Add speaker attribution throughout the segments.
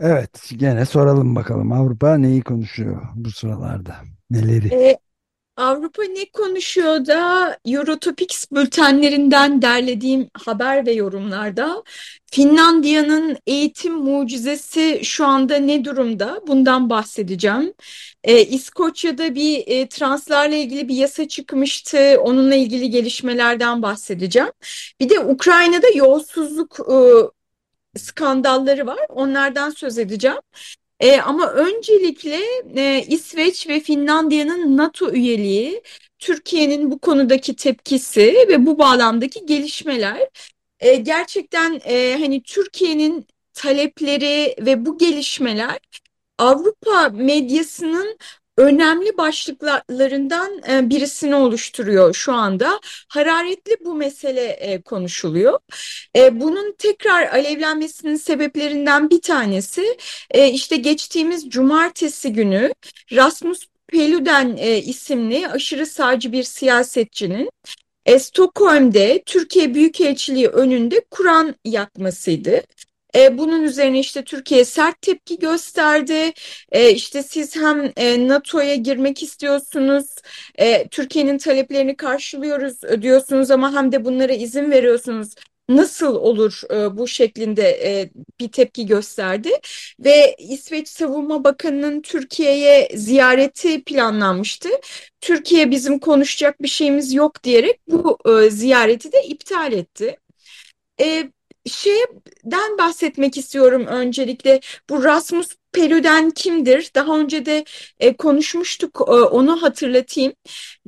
Speaker 1: Evet, gene soralım bakalım Avrupa neyi konuşuyor bu sıralarda? Neleri?
Speaker 2: Ee, Avrupa ne konuşuyor da Eurotopics bültenlerinden derlediğim haber ve yorumlarda Finlandiya'nın eğitim mucizesi şu anda ne durumda? Bundan bahsedeceğim. Ee, İskoçya'da bir e, translarla ilgili bir yasa çıkmıştı. Onunla ilgili gelişmelerden bahsedeceğim. Bir de Ukrayna'da yolsuzluk e, skandalları var. Onlardan söz edeceğim. E, ama öncelikle e, İsveç ve Finlandiya'nın NATO üyeliği, Türkiye'nin bu konudaki tepkisi ve bu bağlamdaki gelişmeler e, gerçekten e, hani Türkiye'nin talepleri ve bu gelişmeler Avrupa medyasının önemli başlıklarından e, birisini oluşturuyor şu anda. Hararetli bu mesele e, konuşuluyor. E, bunun tekrar alevlenmesinin sebeplerinden bir tanesi işte geçtiğimiz cumartesi günü Rasmus Peluden isimli aşırı sağcı bir siyasetçinin Stockholm'de Türkiye Büyükelçiliği önünde Kur'an yakmasıydı. E, bunun üzerine işte Türkiye sert tepki gösterdi. E, işte siz hem e, NATO'ya girmek istiyorsunuz, e, Türkiye'nin taleplerini karşılıyoruz diyorsunuz ama hem de bunlara izin veriyorsunuz. Nasıl olur e, bu şeklinde e, bir tepki gösterdi ve İsveç Savunma Bakanı'nın Türkiye'ye ziyareti planlanmıştı. Türkiye bizim konuşacak bir şeyimiz yok diyerek bu e, ziyareti de iptal etti. E, şeyden bahsetmek istiyorum öncelikle. Bu Rasmus Perüden kimdir? Daha önce de e, konuşmuştuk e, onu hatırlatayım.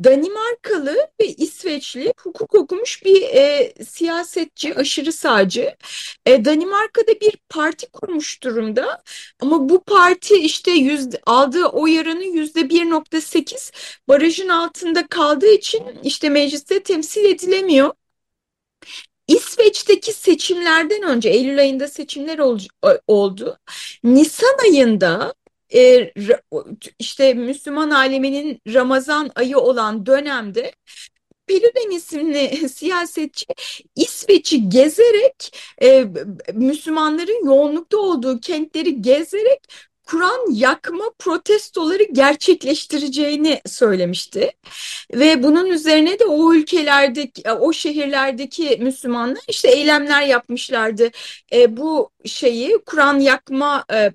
Speaker 2: Danimarkalı ve İsveçli hukuk okumuş bir e, siyasetçi, aşırı sağcı. E, Danimarka'da bir parti kurmuş durumda ama bu parti işte yüzde, aldığı oy oranı yüzde 1.8 barajın altında kaldığı için işte mecliste temsil edilemiyor. İsveç'teki seçimlerden önce Eylül ayında seçimler ol, oldu. Nisan ayında e, işte Müslüman aleminin Ramazan ayı olan dönemde Peluden isimli siyasetçi İsveç'i gezerek e, Müslümanların yoğunlukta olduğu kentleri gezerek Kur'an yakma protestoları gerçekleştireceğini söylemişti. Ve bunun üzerine de o ülkelerdeki, o şehirlerdeki Müslümanlar işte eylemler yapmışlardı. E, bu şeyi Kur'an yakma e,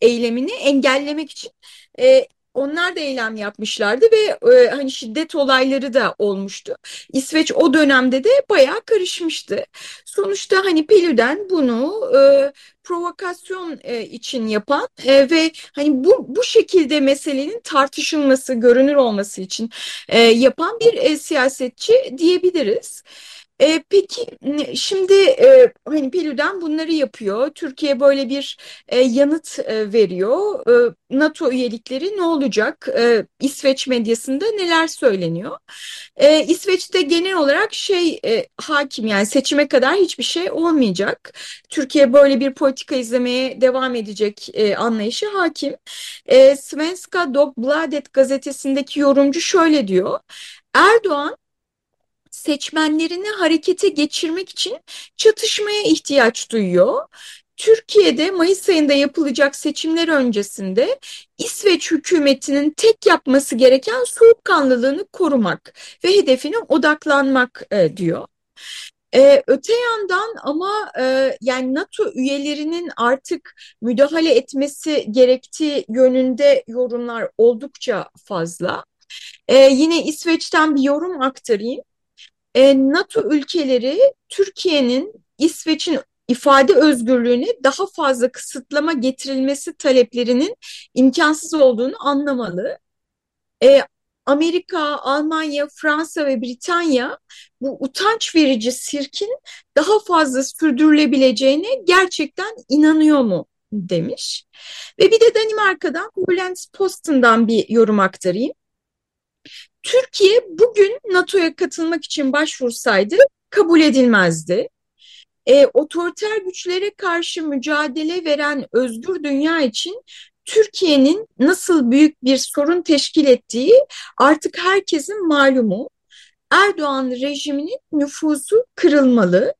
Speaker 2: eylemini engellemek için e, onlar da eylem yapmışlardı ve e, hani şiddet olayları da olmuştu. İsveç o dönemde de bayağı karışmıştı. Sonuçta hani Pelü'den bunu e, provokasyon e, için yapan e, ve hani bu bu şekilde meselenin tartışılması, görünür olması için e, yapan bir e, siyasetçi diyebiliriz. E, peki şimdi e, hani Pelü'den bunları yapıyor. Türkiye böyle bir e, yanıt e, veriyor. E, NATO üyelikleri ne olacak? E, İsveç medyasında neler söyleniyor? E, İsveç'te genel olarak şey e, hakim yani seçime kadar hiçbir şey olmayacak. Türkiye böyle bir politika izlemeye devam edecek e, anlayışı hakim. E, Svenska Dagbladet gazetesindeki yorumcu şöyle diyor. Erdoğan seçmenlerini harekete geçirmek için çatışmaya ihtiyaç duyuyor. Türkiye'de Mayıs ayında yapılacak seçimler öncesinde İsveç hükümetinin tek yapması gereken soğukkanlılığını korumak ve hedefine odaklanmak e, diyor. Ee, öte yandan ama e, yani NATO üyelerinin artık müdahale etmesi gerektiği yönünde yorumlar oldukça fazla. Ee, yine İsveç'ten bir yorum aktarayım. Ee, NATO ülkeleri Türkiye'nin İsveç'in ifade özgürlüğüne daha fazla kısıtlama getirilmesi taleplerinin imkansız olduğunu anlamalı. E, Amerika, Almanya, Fransa ve Britanya bu utanç verici sirkin daha fazla sürdürülebileceğine gerçekten inanıyor mu demiş. Ve bir de Danimarka'dan Bülent Posten'dan bir yorum aktarayım. Türkiye bugün NATO'ya katılmak için başvursaydı kabul edilmezdi. E, otoriter güçlere karşı mücadele veren özgür dünya için Türkiye'nin nasıl büyük bir sorun teşkil ettiği artık herkesin malumu. Erdoğan rejiminin nüfusu kırılmalı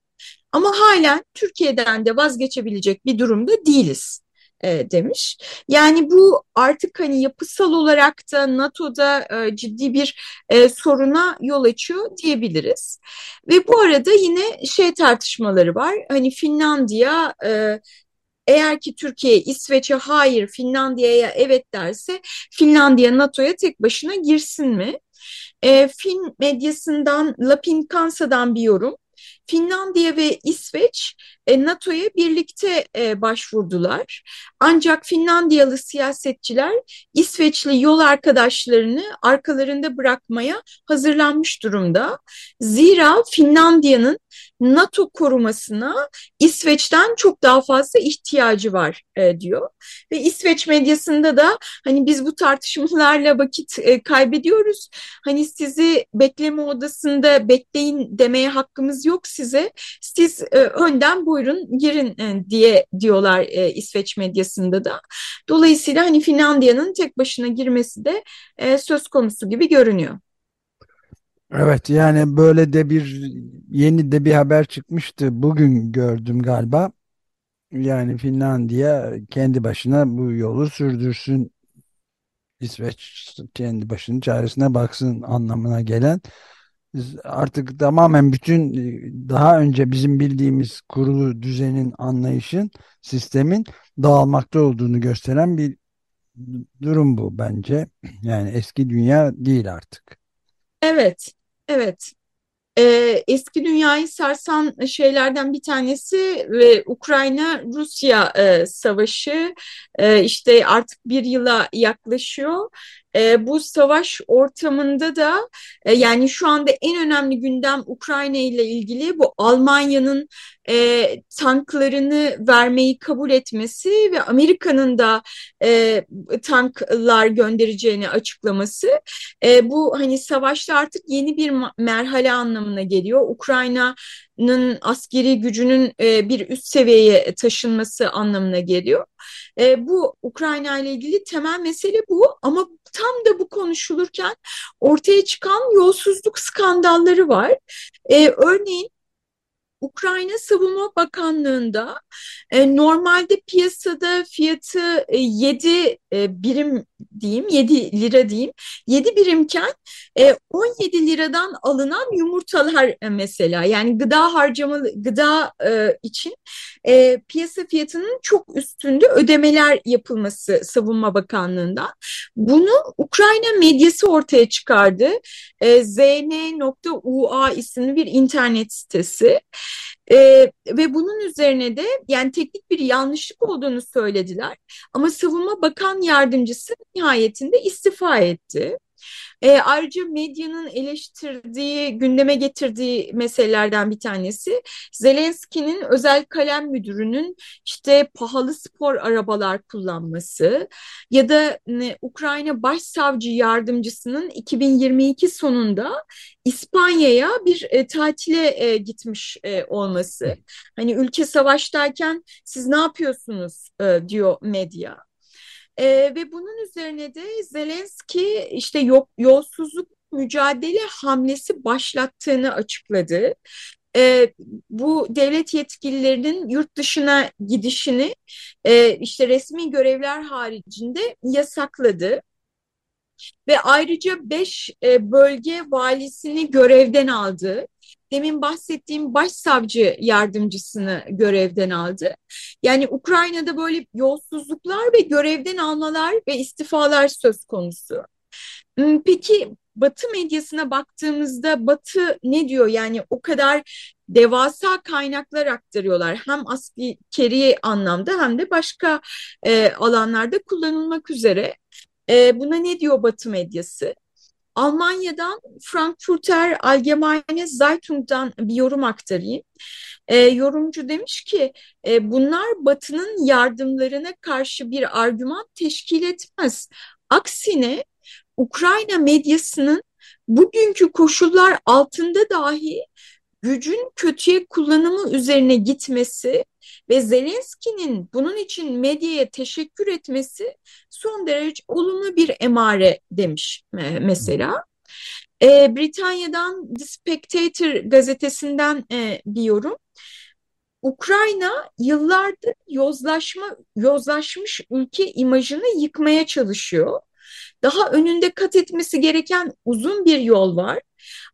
Speaker 2: ama halen Türkiye'den de vazgeçebilecek bir durumda değiliz e, demiş. Yani bu artık hani yapısal olarak da NATO'da e, ciddi bir e, soruna yol açıyor diyebiliriz. Ve bu arada yine şey tartışmaları var. Hani Finlandiya e, eğer ki Türkiye İsveç'e hayır, Finlandiya'ya evet derse Finlandiya NATO'ya tek başına girsin mi? E, Fin medyasından Lapin Kansa'dan bir yorum. Finlandiya ve İsveç e, NATO'ya birlikte e, başvurdular. Ancak Finlandiyalı siyasetçiler İsveçli yol arkadaşlarını arkalarında bırakmaya hazırlanmış durumda. Zira Finlandiya'nın NATO korumasına İsveç'ten çok daha fazla ihtiyacı var e, diyor. Ve İsveç medyasında da hani biz bu tartışmalarla vakit e, kaybediyoruz. Hani sizi bekleme odasında bekleyin demeye hakkımız yok size. Siz e, önden buyurun girin e, diye diyorlar e, İsveç medyasında da. Dolayısıyla hani Finlandiya'nın tek başına girmesi de e, söz konusu gibi görünüyor.
Speaker 1: Evet yani böyle de bir yeni de bir haber çıkmıştı. Bugün gördüm galiba. Yani Finlandiya kendi başına bu yolu sürdürsün. İsveç kendi başının çaresine baksın anlamına gelen artık tamamen bütün daha önce bizim bildiğimiz kurulu düzenin anlayışın sistemin dağılmakta olduğunu gösteren bir durum bu bence. Yani eski dünya değil artık.
Speaker 2: Evet, evet. Ee, eski dünyayı sarsan şeylerden bir tanesi ve Ukrayna-Rusya e, savaşı e, işte artık bir yıla yaklaşıyor e, bu savaş ortamında da e, yani şu anda en önemli gündem Ukrayna ile ilgili bu Almanya'nın e, tanklarını vermeyi kabul etmesi ve Amerika'nın da e, tanklar göndereceğini açıklaması. E, bu hani savaşta artık yeni bir merhale anlamına geliyor. Ukrayna'nın askeri gücünün e, bir üst seviyeye taşınması anlamına geliyor. E, bu Ukrayna ile ilgili temel mesele bu ama tam da bu konuşulurken ortaya çıkan yolsuzluk skandalları var. E, örneğin Ukrayna Savunma Bakanlığı'nda e, normalde piyasada fiyatı e, 7 e, birim diyeyim 7 lira diyeyim 7 birimken e, 17 liradan alınan yumurtalar mesela yani gıda harcamalı gıda e, için e, piyasa fiyatının çok üstünde ödemeler yapılması Savunma Bakanlığı'ndan. Bunu Ukrayna medyası ortaya çıkardı. E, zn.ua isimli bir internet sitesi. E, ve bunun üzerine de yani teknik bir yanlışlık olduğunu söylediler. Ama Savunma Bakan Yardımcısı nihayetinde istifa etti. E, ayrıca medyanın eleştirdiği, gündeme getirdiği meselelerden bir tanesi Zelenski'nin özel kalem müdürünün işte pahalı spor arabalar kullanması ya da ne, Ukrayna Başsavcı Yardımcısının 2022 sonunda İspanya'ya bir e, tatile e, gitmiş e, olması. Hani ülke savaştayken siz ne yapıyorsunuz e, diyor medya. E, ve bunun üzerine de Zelenski işte yok, yolsuzluk mücadele hamlesi başlattığını açıkladı. E, bu devlet yetkililerinin yurt dışına gidişini e, işte resmi görevler haricinde yasakladı. Ve ayrıca beş e, bölge valisini görevden aldı. Demin bahsettiğim başsavcı yardımcısını görevden aldı. Yani Ukrayna'da böyle yolsuzluklar ve görevden almalar ve istifalar söz konusu. Hmm, peki Batı medyasına baktığımızda Batı ne diyor? Yani o kadar devasa kaynaklar aktarıyorlar. Hem askeri anlamda hem de başka e, alanlarda kullanılmak üzere. E, buna ne diyor Batı medyası? Almanya'dan Frankfurter Allgemeine Zeitung'dan bir yorum aktarayım. E, yorumcu demiş ki e, bunlar Batı'nın yardımlarına karşı bir argüman teşkil etmez. Aksine Ukrayna medyasının bugünkü koşullar altında dahi gücün kötüye kullanımı üzerine gitmesi ve Zelenski'nin bunun için medyaya teşekkür etmesi son derece olumlu bir emare demiş mesela. E, Britanya'dan The Spectator gazetesinden e, bir yorum. Ukrayna yıllardır yozlaşma yozlaşmış ülke imajını yıkmaya çalışıyor. Daha önünde kat etmesi gereken uzun bir yol var.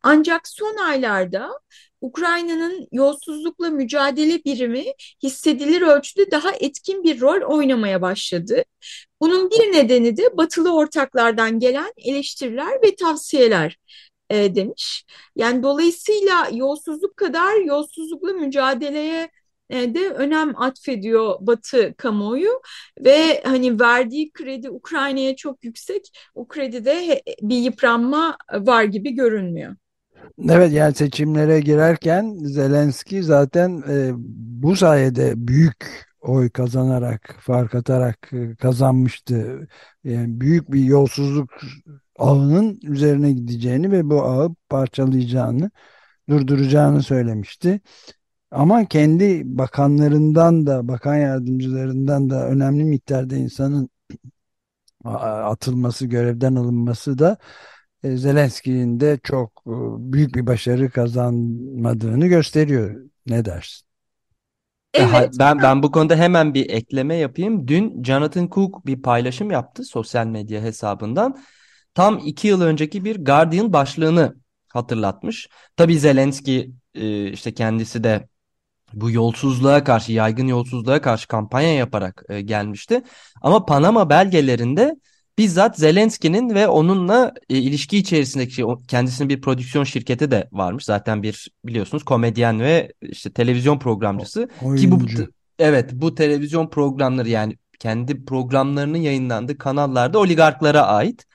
Speaker 2: Ancak son aylarda Ukrayna'nın yolsuzlukla mücadele birimi hissedilir ölçüde daha etkin bir rol oynamaya başladı. Bunun bir nedeni de batılı ortaklardan gelen eleştiriler ve tavsiyeler e, demiş. Yani dolayısıyla yolsuzluk kadar yolsuzlukla mücadeleye e, de önem atfediyor Batı kamuoyu ve hani verdiği kredi Ukrayna'ya çok yüksek. O kredide bir yıpranma var gibi görünmüyor.
Speaker 1: Evet yani seçimlere girerken Zelenski zaten e, bu sayede büyük oy kazanarak, fark atarak e, kazanmıştı. Yani büyük bir yolsuzluk ağının üzerine gideceğini ve bu ağı parçalayacağını, durduracağını söylemişti. Ama kendi bakanlarından da, bakan yardımcılarından da önemli miktarda insanın atılması, görevden alınması da Zelenski'nin de çok e, büyük bir başarı kazanmadığını gösteriyor. Ne dersin?
Speaker 3: Evet. Ben ben bu konuda hemen bir ekleme yapayım. Dün Jonathan Cook bir paylaşım yaptı sosyal medya hesabından. Tam iki yıl önceki bir Guardian başlığını hatırlatmış. Tabii Zelenski e, işte kendisi de bu yolsuzluğa karşı, yaygın yolsuzluğa karşı kampanya yaparak gelmişti. Ama Panama belgelerinde bizzat Zelenski'nin ve onunla e, ilişki içerisindeki kendisinin bir prodüksiyon şirketi de varmış. Zaten bir biliyorsunuz komedyen ve işte televizyon programcısı
Speaker 1: o,
Speaker 3: ki bu evet bu televizyon programları yani kendi programlarının yayınlandığı kanallarda oligarklara ait.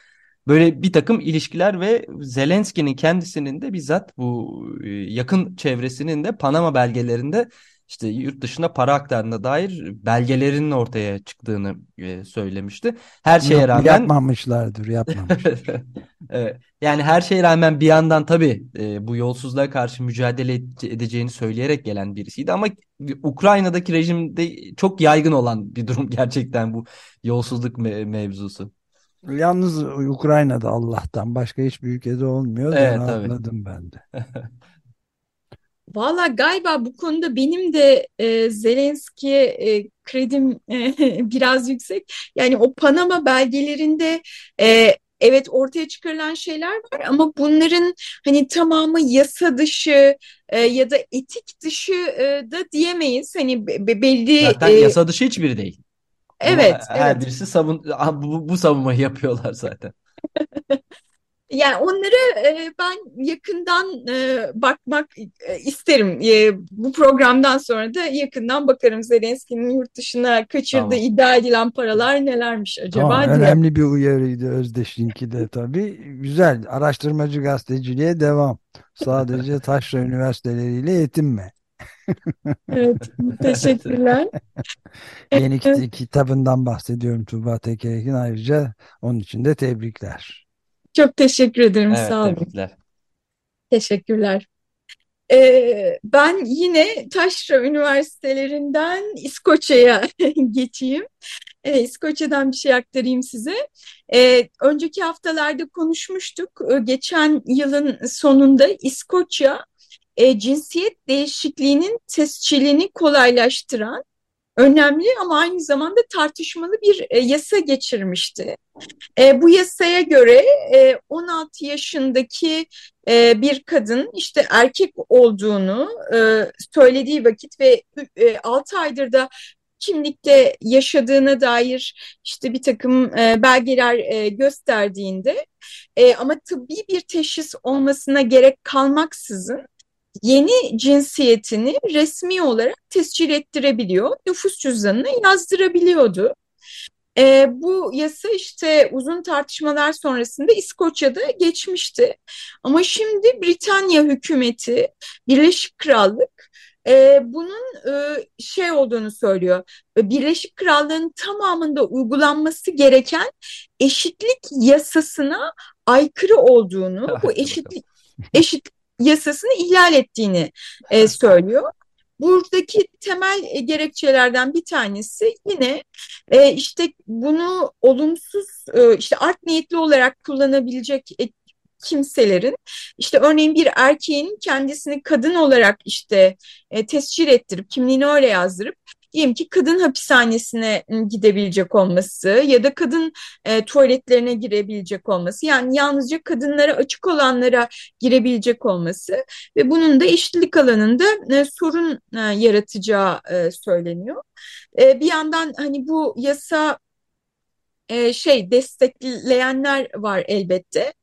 Speaker 3: Böyle bir takım ilişkiler ve Zelenski'nin kendisinin de bizzat bu e, yakın çevresinin de Panama belgelerinde işte yurt dışına para aktardığına dair belgelerinin ortaya çıktığını e, söylemişti. Her şeye rağmen
Speaker 1: yapmamışlardır, yapmamışlar.
Speaker 3: evet. Yani her şeye rağmen bir yandan tabii e, bu yolsuzluğa karşı mücadele edeceğini söyleyerek gelen birisiydi ama Ukrayna'daki rejimde çok yaygın olan bir durum gerçekten bu yolsuzluk me mevzusu.
Speaker 1: Yalnız Ukrayna'da Allah'tan başka hiçbir ülkede olmuyor. Evet, rahatladım ben de.
Speaker 2: Valla galiba bu konuda benim de e, Zelenski'ye e, kredim e, biraz yüksek. Yani o Panama belgelerinde e, evet ortaya çıkarılan şeyler var ama bunların hani tamamı yasa dışı e, ya da etik dışı e, da diyemeyiz. Hani be, belli
Speaker 3: Zaten e, yasa dışı hiçbiri değil.
Speaker 2: Evet,
Speaker 3: Ama her
Speaker 2: evet.
Speaker 3: birisi savun bu, bu savunmayı yapıyorlar zaten.
Speaker 2: Yani onları e, ben yakından e, bakmak e, isterim. E, bu programdan sonra da yakından bakarım Zelenski'nin yurt dışına kaçırdığı tamam. iddia edilen paralar nelermiş acaba
Speaker 1: tamam,
Speaker 2: diye.
Speaker 1: Önemli bir uyarıydı Özdeş'inki de tabii. Güzel. Araştırmacı gazeteciliğe devam. Sadece taşra üniversiteleriyle yetinme.
Speaker 2: evet, teşekkürler.
Speaker 1: Yeni kit kitabından bahsediyorum Tuğba Tekerek'in ayrıca onun için de tebrikler.
Speaker 2: Çok teşekkür ederim.
Speaker 3: Evet,
Speaker 2: Sağ olun.
Speaker 3: tebrikler.
Speaker 2: Teşekkürler. Ee, ben yine Taşra Üniversitelerinden İskoçya'ya geçeyim. Ee, İskoçya'dan bir şey aktarayım size. Ee, önceki haftalarda konuşmuştuk. Ee, geçen yılın sonunda İskoçya e, cinsiyet değişikliğinin tescilini kolaylaştıran önemli ama aynı zamanda tartışmalı bir e, yasa geçirmişti. E, bu yasaya göre e, 16 yaşındaki e, bir kadın işte erkek olduğunu söylediği vakit ve e, 6 aydır da kimlikte yaşadığına dair işte bir takım belgeler gösterdiğinde ama tıbbi bir teşhis olmasına gerek kalmaksızın yeni cinsiyetini resmi olarak tescil ettirebiliyor, nüfus cüzdanına yazdırabiliyordu. E, bu yasa işte uzun tartışmalar sonrasında İskoçya'da geçmişti. Ama şimdi Britanya hükümeti, Birleşik Krallık e, bunun e, şey olduğunu söylüyor. Birleşik Krallığın tamamında uygulanması gereken eşitlik yasasına aykırı olduğunu, bu eşitlik eşit yasasını ihlal ettiğini e, söylüyor. Buradaki temel e, gerekçelerden bir tanesi yine e, işte bunu olumsuz e, işte art niyetli olarak kullanabilecek e, kimselerin işte örneğin bir erkeğin kendisini kadın olarak işte e, tescil ettirip kimliğini öyle yazdırıp diyelim ki kadın hapishanesine gidebilecek olması ya da kadın e, tuvaletlerine girebilecek olması yani yalnızca kadınlara açık olanlara girebilecek olması ve bunun da eşitlik alanında e, sorun e, yaratacağı e, söyleniyor. E, bir yandan hani bu yasa e, şey destekleyenler var elbette.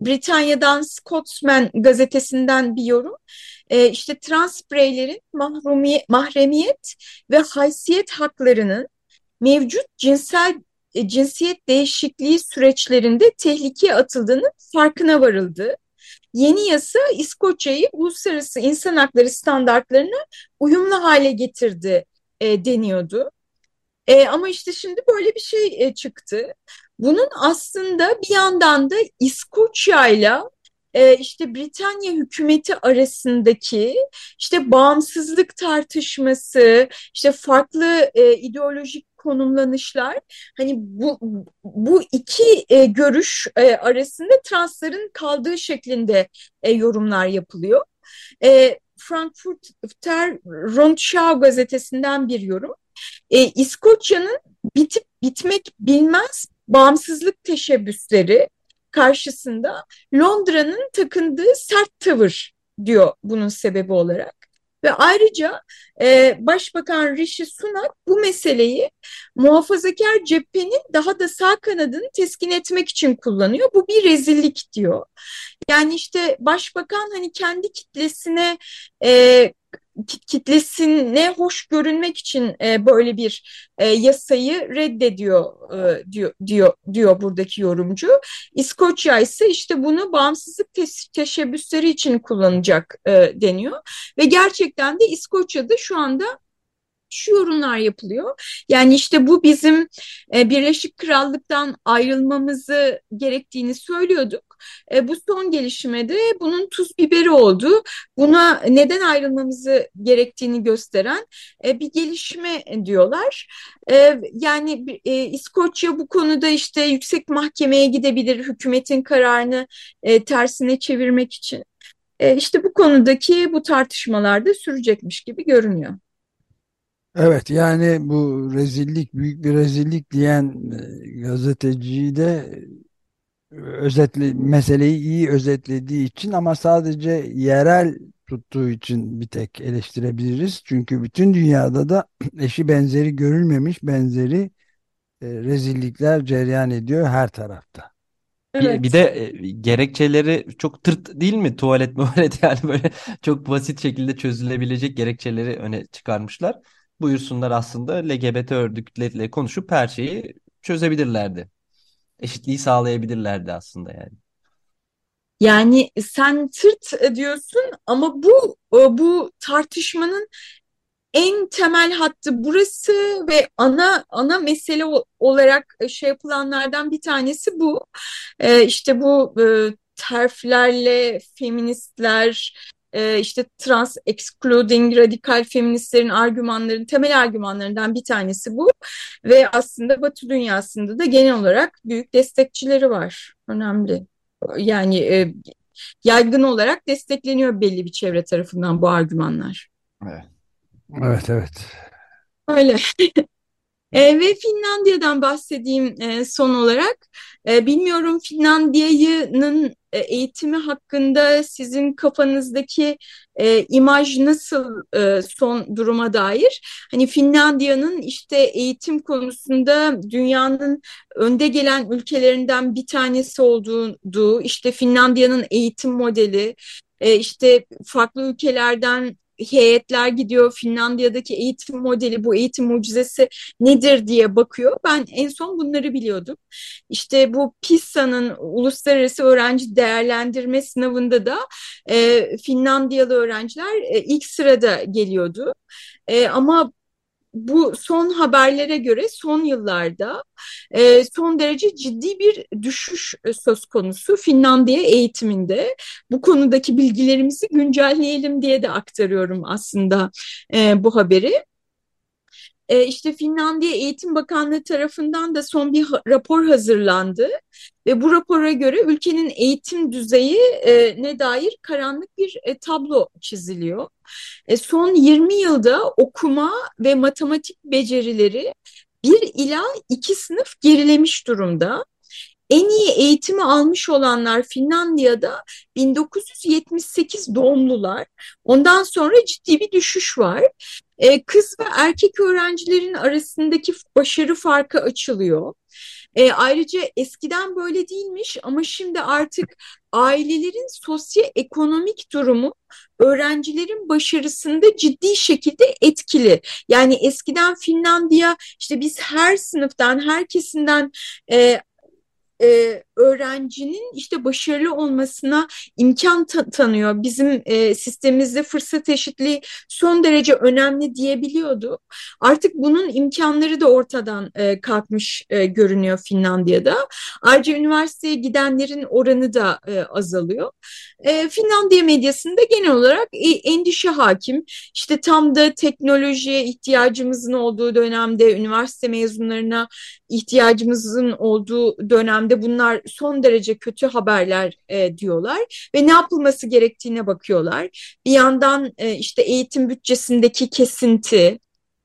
Speaker 2: Britanya'dan Scotsman gazetesinden bir yorum. E, işte trans bireylerin mahremiyet ve haysiyet haklarının mevcut cinsel e, cinsiyet değişikliği süreçlerinde tehlikeye atıldığının farkına varıldı. Yeni yasa İskoçya'yı uluslararası insan hakları standartlarına uyumlu hale getirdi e, deniyordu. E, ama işte şimdi böyle bir şey e, çıktı. Bunun aslında bir yandan da İskoçya ile e, işte Britanya hükümeti arasındaki işte bağımsızlık tartışması, işte farklı e, ideolojik konumlanışlar hani bu bu iki e, görüş e, arasında transların kaldığı şeklinde e, yorumlar yapılıyor. E, Frankfurter Rundschau gazetesinden bir yorum. E, İskoçya'nın bitip bitmek bilmez bağımsızlık teşebbüsleri karşısında Londra'nın takındığı sert tavır diyor bunun sebebi olarak. Ve ayrıca e, Başbakan Rishi Sunak bu meseleyi muhafazakar cephenin daha da sağ kanadını teskin etmek için kullanıyor. Bu bir rezillik diyor. Yani işte başbakan hani kendi kitlesine e, kitlesine hoş görünmek için e, böyle bir e, yasayı reddediyor e, diyor diyor diyor buradaki yorumcu. İskoçya ise işte bunu bağımsızlık te teşebbüsleri için kullanacak e, deniyor ve gerçekten de İskoçya'da şu anda şu yorumlar yapılıyor. Yani işte bu bizim e, Birleşik Krallık'tan ayrılmamızı gerektiğini söylüyorduk. E, bu son gelişmede bunun tuz biberi oldu. Buna neden ayrılmamızı gerektiğini gösteren e, bir gelişme diyorlar. Yani İskoçya bu konuda işte yüksek mahkemeye gidebilir hükümetin kararını tersine çevirmek için. E, işte bu konudaki bu tartışmalar da sürecekmiş gibi görünüyor.
Speaker 1: Evet yani bu rezillik büyük bir rezillik diyen e, gazeteciyi de e, özetli meseleyi iyi özetlediği için ama sadece yerel tuttuğu için bir tek eleştirebiliriz. Çünkü bütün dünyada da eşi benzeri görülmemiş benzeri e, rezillikler cereyan ediyor her tarafta.
Speaker 3: Bir, bir de e, gerekçeleri çok tırt değil mi? Tuvalet muvalet yani böyle çok basit şekilde çözülebilecek gerekçeleri öne çıkarmışlar buyursunlar aslında LGBT örgütleriyle konuşup her şeyi çözebilirlerdi. Eşitliği sağlayabilirlerdi aslında yani.
Speaker 2: Yani sen tırt diyorsun ama bu bu tartışmanın en temel hattı burası ve ana ana mesele olarak şey yapılanlardan bir tanesi bu. Ee, işte bu e, terflerle feministler e, işte trans excluding radikal feministlerin argümanların temel argümanlarından bir tanesi bu ve aslında Batı dünyasında da genel olarak büyük destekçileri var. Önemli. Yani e, yaygın olarak destekleniyor belli bir çevre tarafından bu argümanlar.
Speaker 1: Evet. Evet, evet.
Speaker 2: Öyle. E, ve Finlandiya'dan bahsedeyim e, son olarak. E, bilmiyorum Finlandiya'nın e, eğitimi hakkında sizin kafanızdaki e, imaj nasıl e, son duruma dair? Hani Finlandiya'nın işte eğitim konusunda dünyanın önde gelen ülkelerinden bir tanesi olduğu, işte Finlandiya'nın eğitim modeli, e, işte farklı ülkelerden heyetler gidiyor Finlandiya'daki eğitim modeli bu eğitim mucizesi nedir diye bakıyor. Ben en son bunları biliyordum. İşte bu PISA'nın uluslararası öğrenci değerlendirme sınavında da e, Finlandiyalı öğrenciler e, ilk sırada geliyordu. E, ama bu son haberlere göre son yıllarda e, son derece ciddi bir düşüş e, söz konusu Finlandiya eğitiminde. Bu konudaki bilgilerimizi güncelleyelim diye de aktarıyorum aslında e, bu haberi. E, işte Finlandiya Eğitim Bakanlığı tarafından da son bir rapor hazırlandı ve bu rapora göre ülkenin eğitim düzeyi e, ne dair karanlık bir e, tablo çiziliyor. E, son 20 yılda okuma ve matematik becerileri bir ila iki sınıf gerilemiş durumda. En iyi eğitimi almış olanlar Finlandiya'da 1978 doğumlular. Ondan sonra ciddi bir düşüş var. E, kız ve erkek öğrencilerin arasındaki başarı farkı açılıyor. E, ayrıca eskiden böyle değilmiş ama şimdi artık ailelerin sosyoekonomik durumu öğrencilerin başarısında ciddi şekilde etkili. Yani eskiden Finlandiya işte biz her sınıftan, her kesimden e, e, öğrencinin işte başarılı olmasına imkan ta tanıyor. Bizim e, sistemimizde fırsat eşitliği son derece önemli diyebiliyordu. Artık bunun imkanları da ortadan e, kalkmış e, görünüyor Finlandiya'da. Ayrıca üniversiteye gidenlerin oranı da e, azalıyor. E, Finlandiya medyasında genel olarak e, endişe hakim. İşte tam da teknolojiye ihtiyacımızın olduğu dönemde, üniversite mezunlarına ihtiyacımızın olduğu dönemde bunlar son derece kötü haberler e, diyorlar ve ne yapılması gerektiğine bakıyorlar. Bir yandan e, işte eğitim bütçesindeki kesinti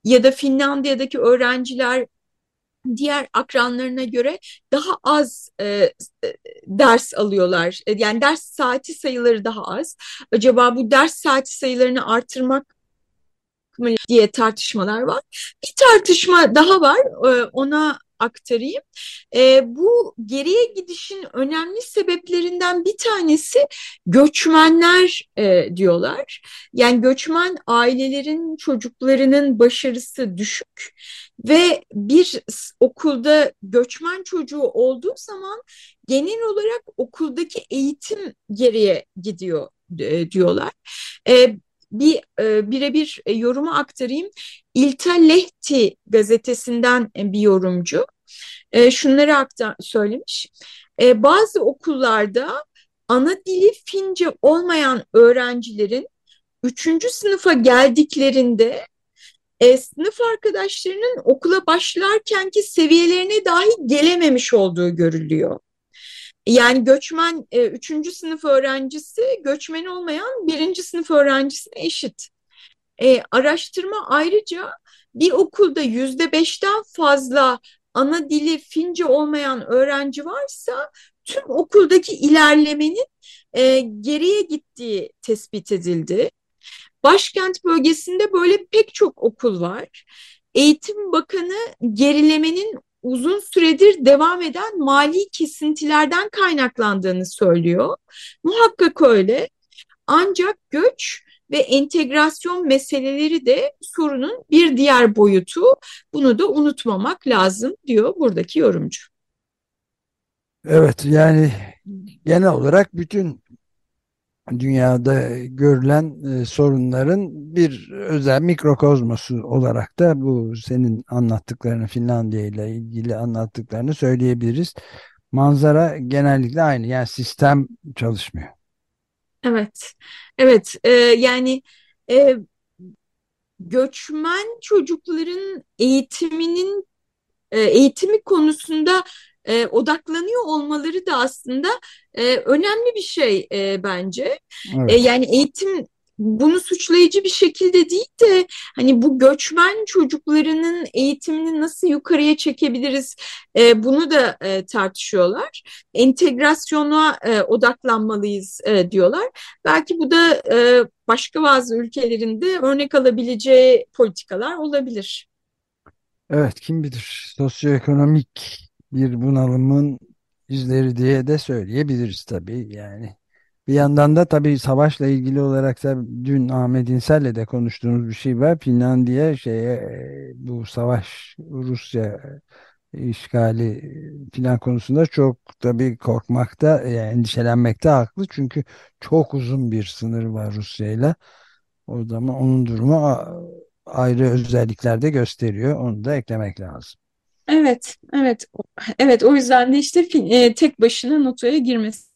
Speaker 2: ya da Finlandiya'daki öğrenciler diğer akranlarına göre daha az e, e ders alıyorlar. E, yani ders saati sayıları daha az. Acaba bu ders saati sayılarını artırmak mı diye tartışmalar var. Bir tartışma daha var. E, ona aktarayım. E, bu geriye gidişin önemli sebeplerinden bir tanesi göçmenler e, diyorlar. Yani göçmen ailelerin çocuklarının başarısı düşük ve bir okulda göçmen çocuğu olduğu zaman genel olarak okuldaki eğitim geriye gidiyor e, diyorlar. E, bir e, birebir e, yorumu aktarayım. İlta Lehti gazetesinden e, bir yorumcu e, şunları aktar söylemiş. E, bazı okullarda ana dili Fince olmayan öğrencilerin üçüncü sınıfa geldiklerinde e, sınıf arkadaşlarının okula başlarkenki seviyelerine dahi gelememiş olduğu görülüyor. Yani göçmen e, üçüncü sınıf öğrencisi göçmen olmayan birinci sınıf öğrencisine eşit. E, araştırma ayrıca bir okulda yüzde beşten fazla ana dili Fince olmayan öğrenci varsa tüm okuldaki ilerlemenin e, geriye gittiği tespit edildi. Başkent bölgesinde böyle pek çok okul var. Eğitim Bakanı gerilemenin uzun süredir devam eden mali kesintilerden kaynaklandığını söylüyor. Muhakkak öyle. Ancak göç ve entegrasyon meseleleri de sorunun bir diğer boyutu. Bunu da unutmamak lazım diyor buradaki yorumcu.
Speaker 1: Evet yani genel olarak bütün dünyada görülen e, sorunların bir özel mikrokozmosu olarak da bu senin anlattıklarını Finlandiya ile ilgili anlattıklarını söyleyebiliriz. Manzara genellikle aynı yani sistem çalışmıyor.
Speaker 2: Evet, evet e, yani e, göçmen çocukların eğitiminin e, eğitimi konusunda e, odaklanıyor olmaları da aslında e, önemli bir şey e, bence. Evet. E, yani eğitim bunu suçlayıcı bir şekilde değil de hani bu göçmen çocuklarının eğitimini nasıl yukarıya çekebiliriz e, bunu da e, tartışıyorlar. Entegrasyona e, odaklanmalıyız e, diyorlar. Belki bu da e, başka bazı ülkelerinde örnek alabileceği politikalar olabilir.
Speaker 1: Evet kim bilir sosyoekonomik bir bunalımın izleri diye de söyleyebiliriz tabii yani. Bir yandan da tabii savaşla ilgili olarak da dün Ahmet İnsel'le de konuştuğumuz bir şey var. Finlandiya şeye e, bu savaş Rusya işgali e, filan konusunda çok tabii korkmakta, yani endişelenmekte haklı. Çünkü çok uzun bir sınır var Rusya ile. O zaman onun durumu ayrı özellikler de gösteriyor. Onu da eklemek lazım.
Speaker 2: Evet, evet, evet. O yüzden de işte e, tek başına NATO'ya girmesi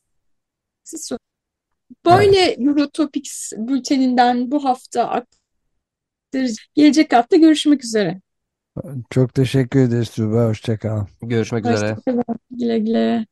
Speaker 2: Böyle evet. Eurotopics bülteninden bu hafta. Gelecek hafta görüşmek üzere.
Speaker 1: Çok teşekkür ederiz Tuğba. Hoşçakal.
Speaker 3: Görüşmek üzere.
Speaker 2: Hoşçakalın. Güle güle.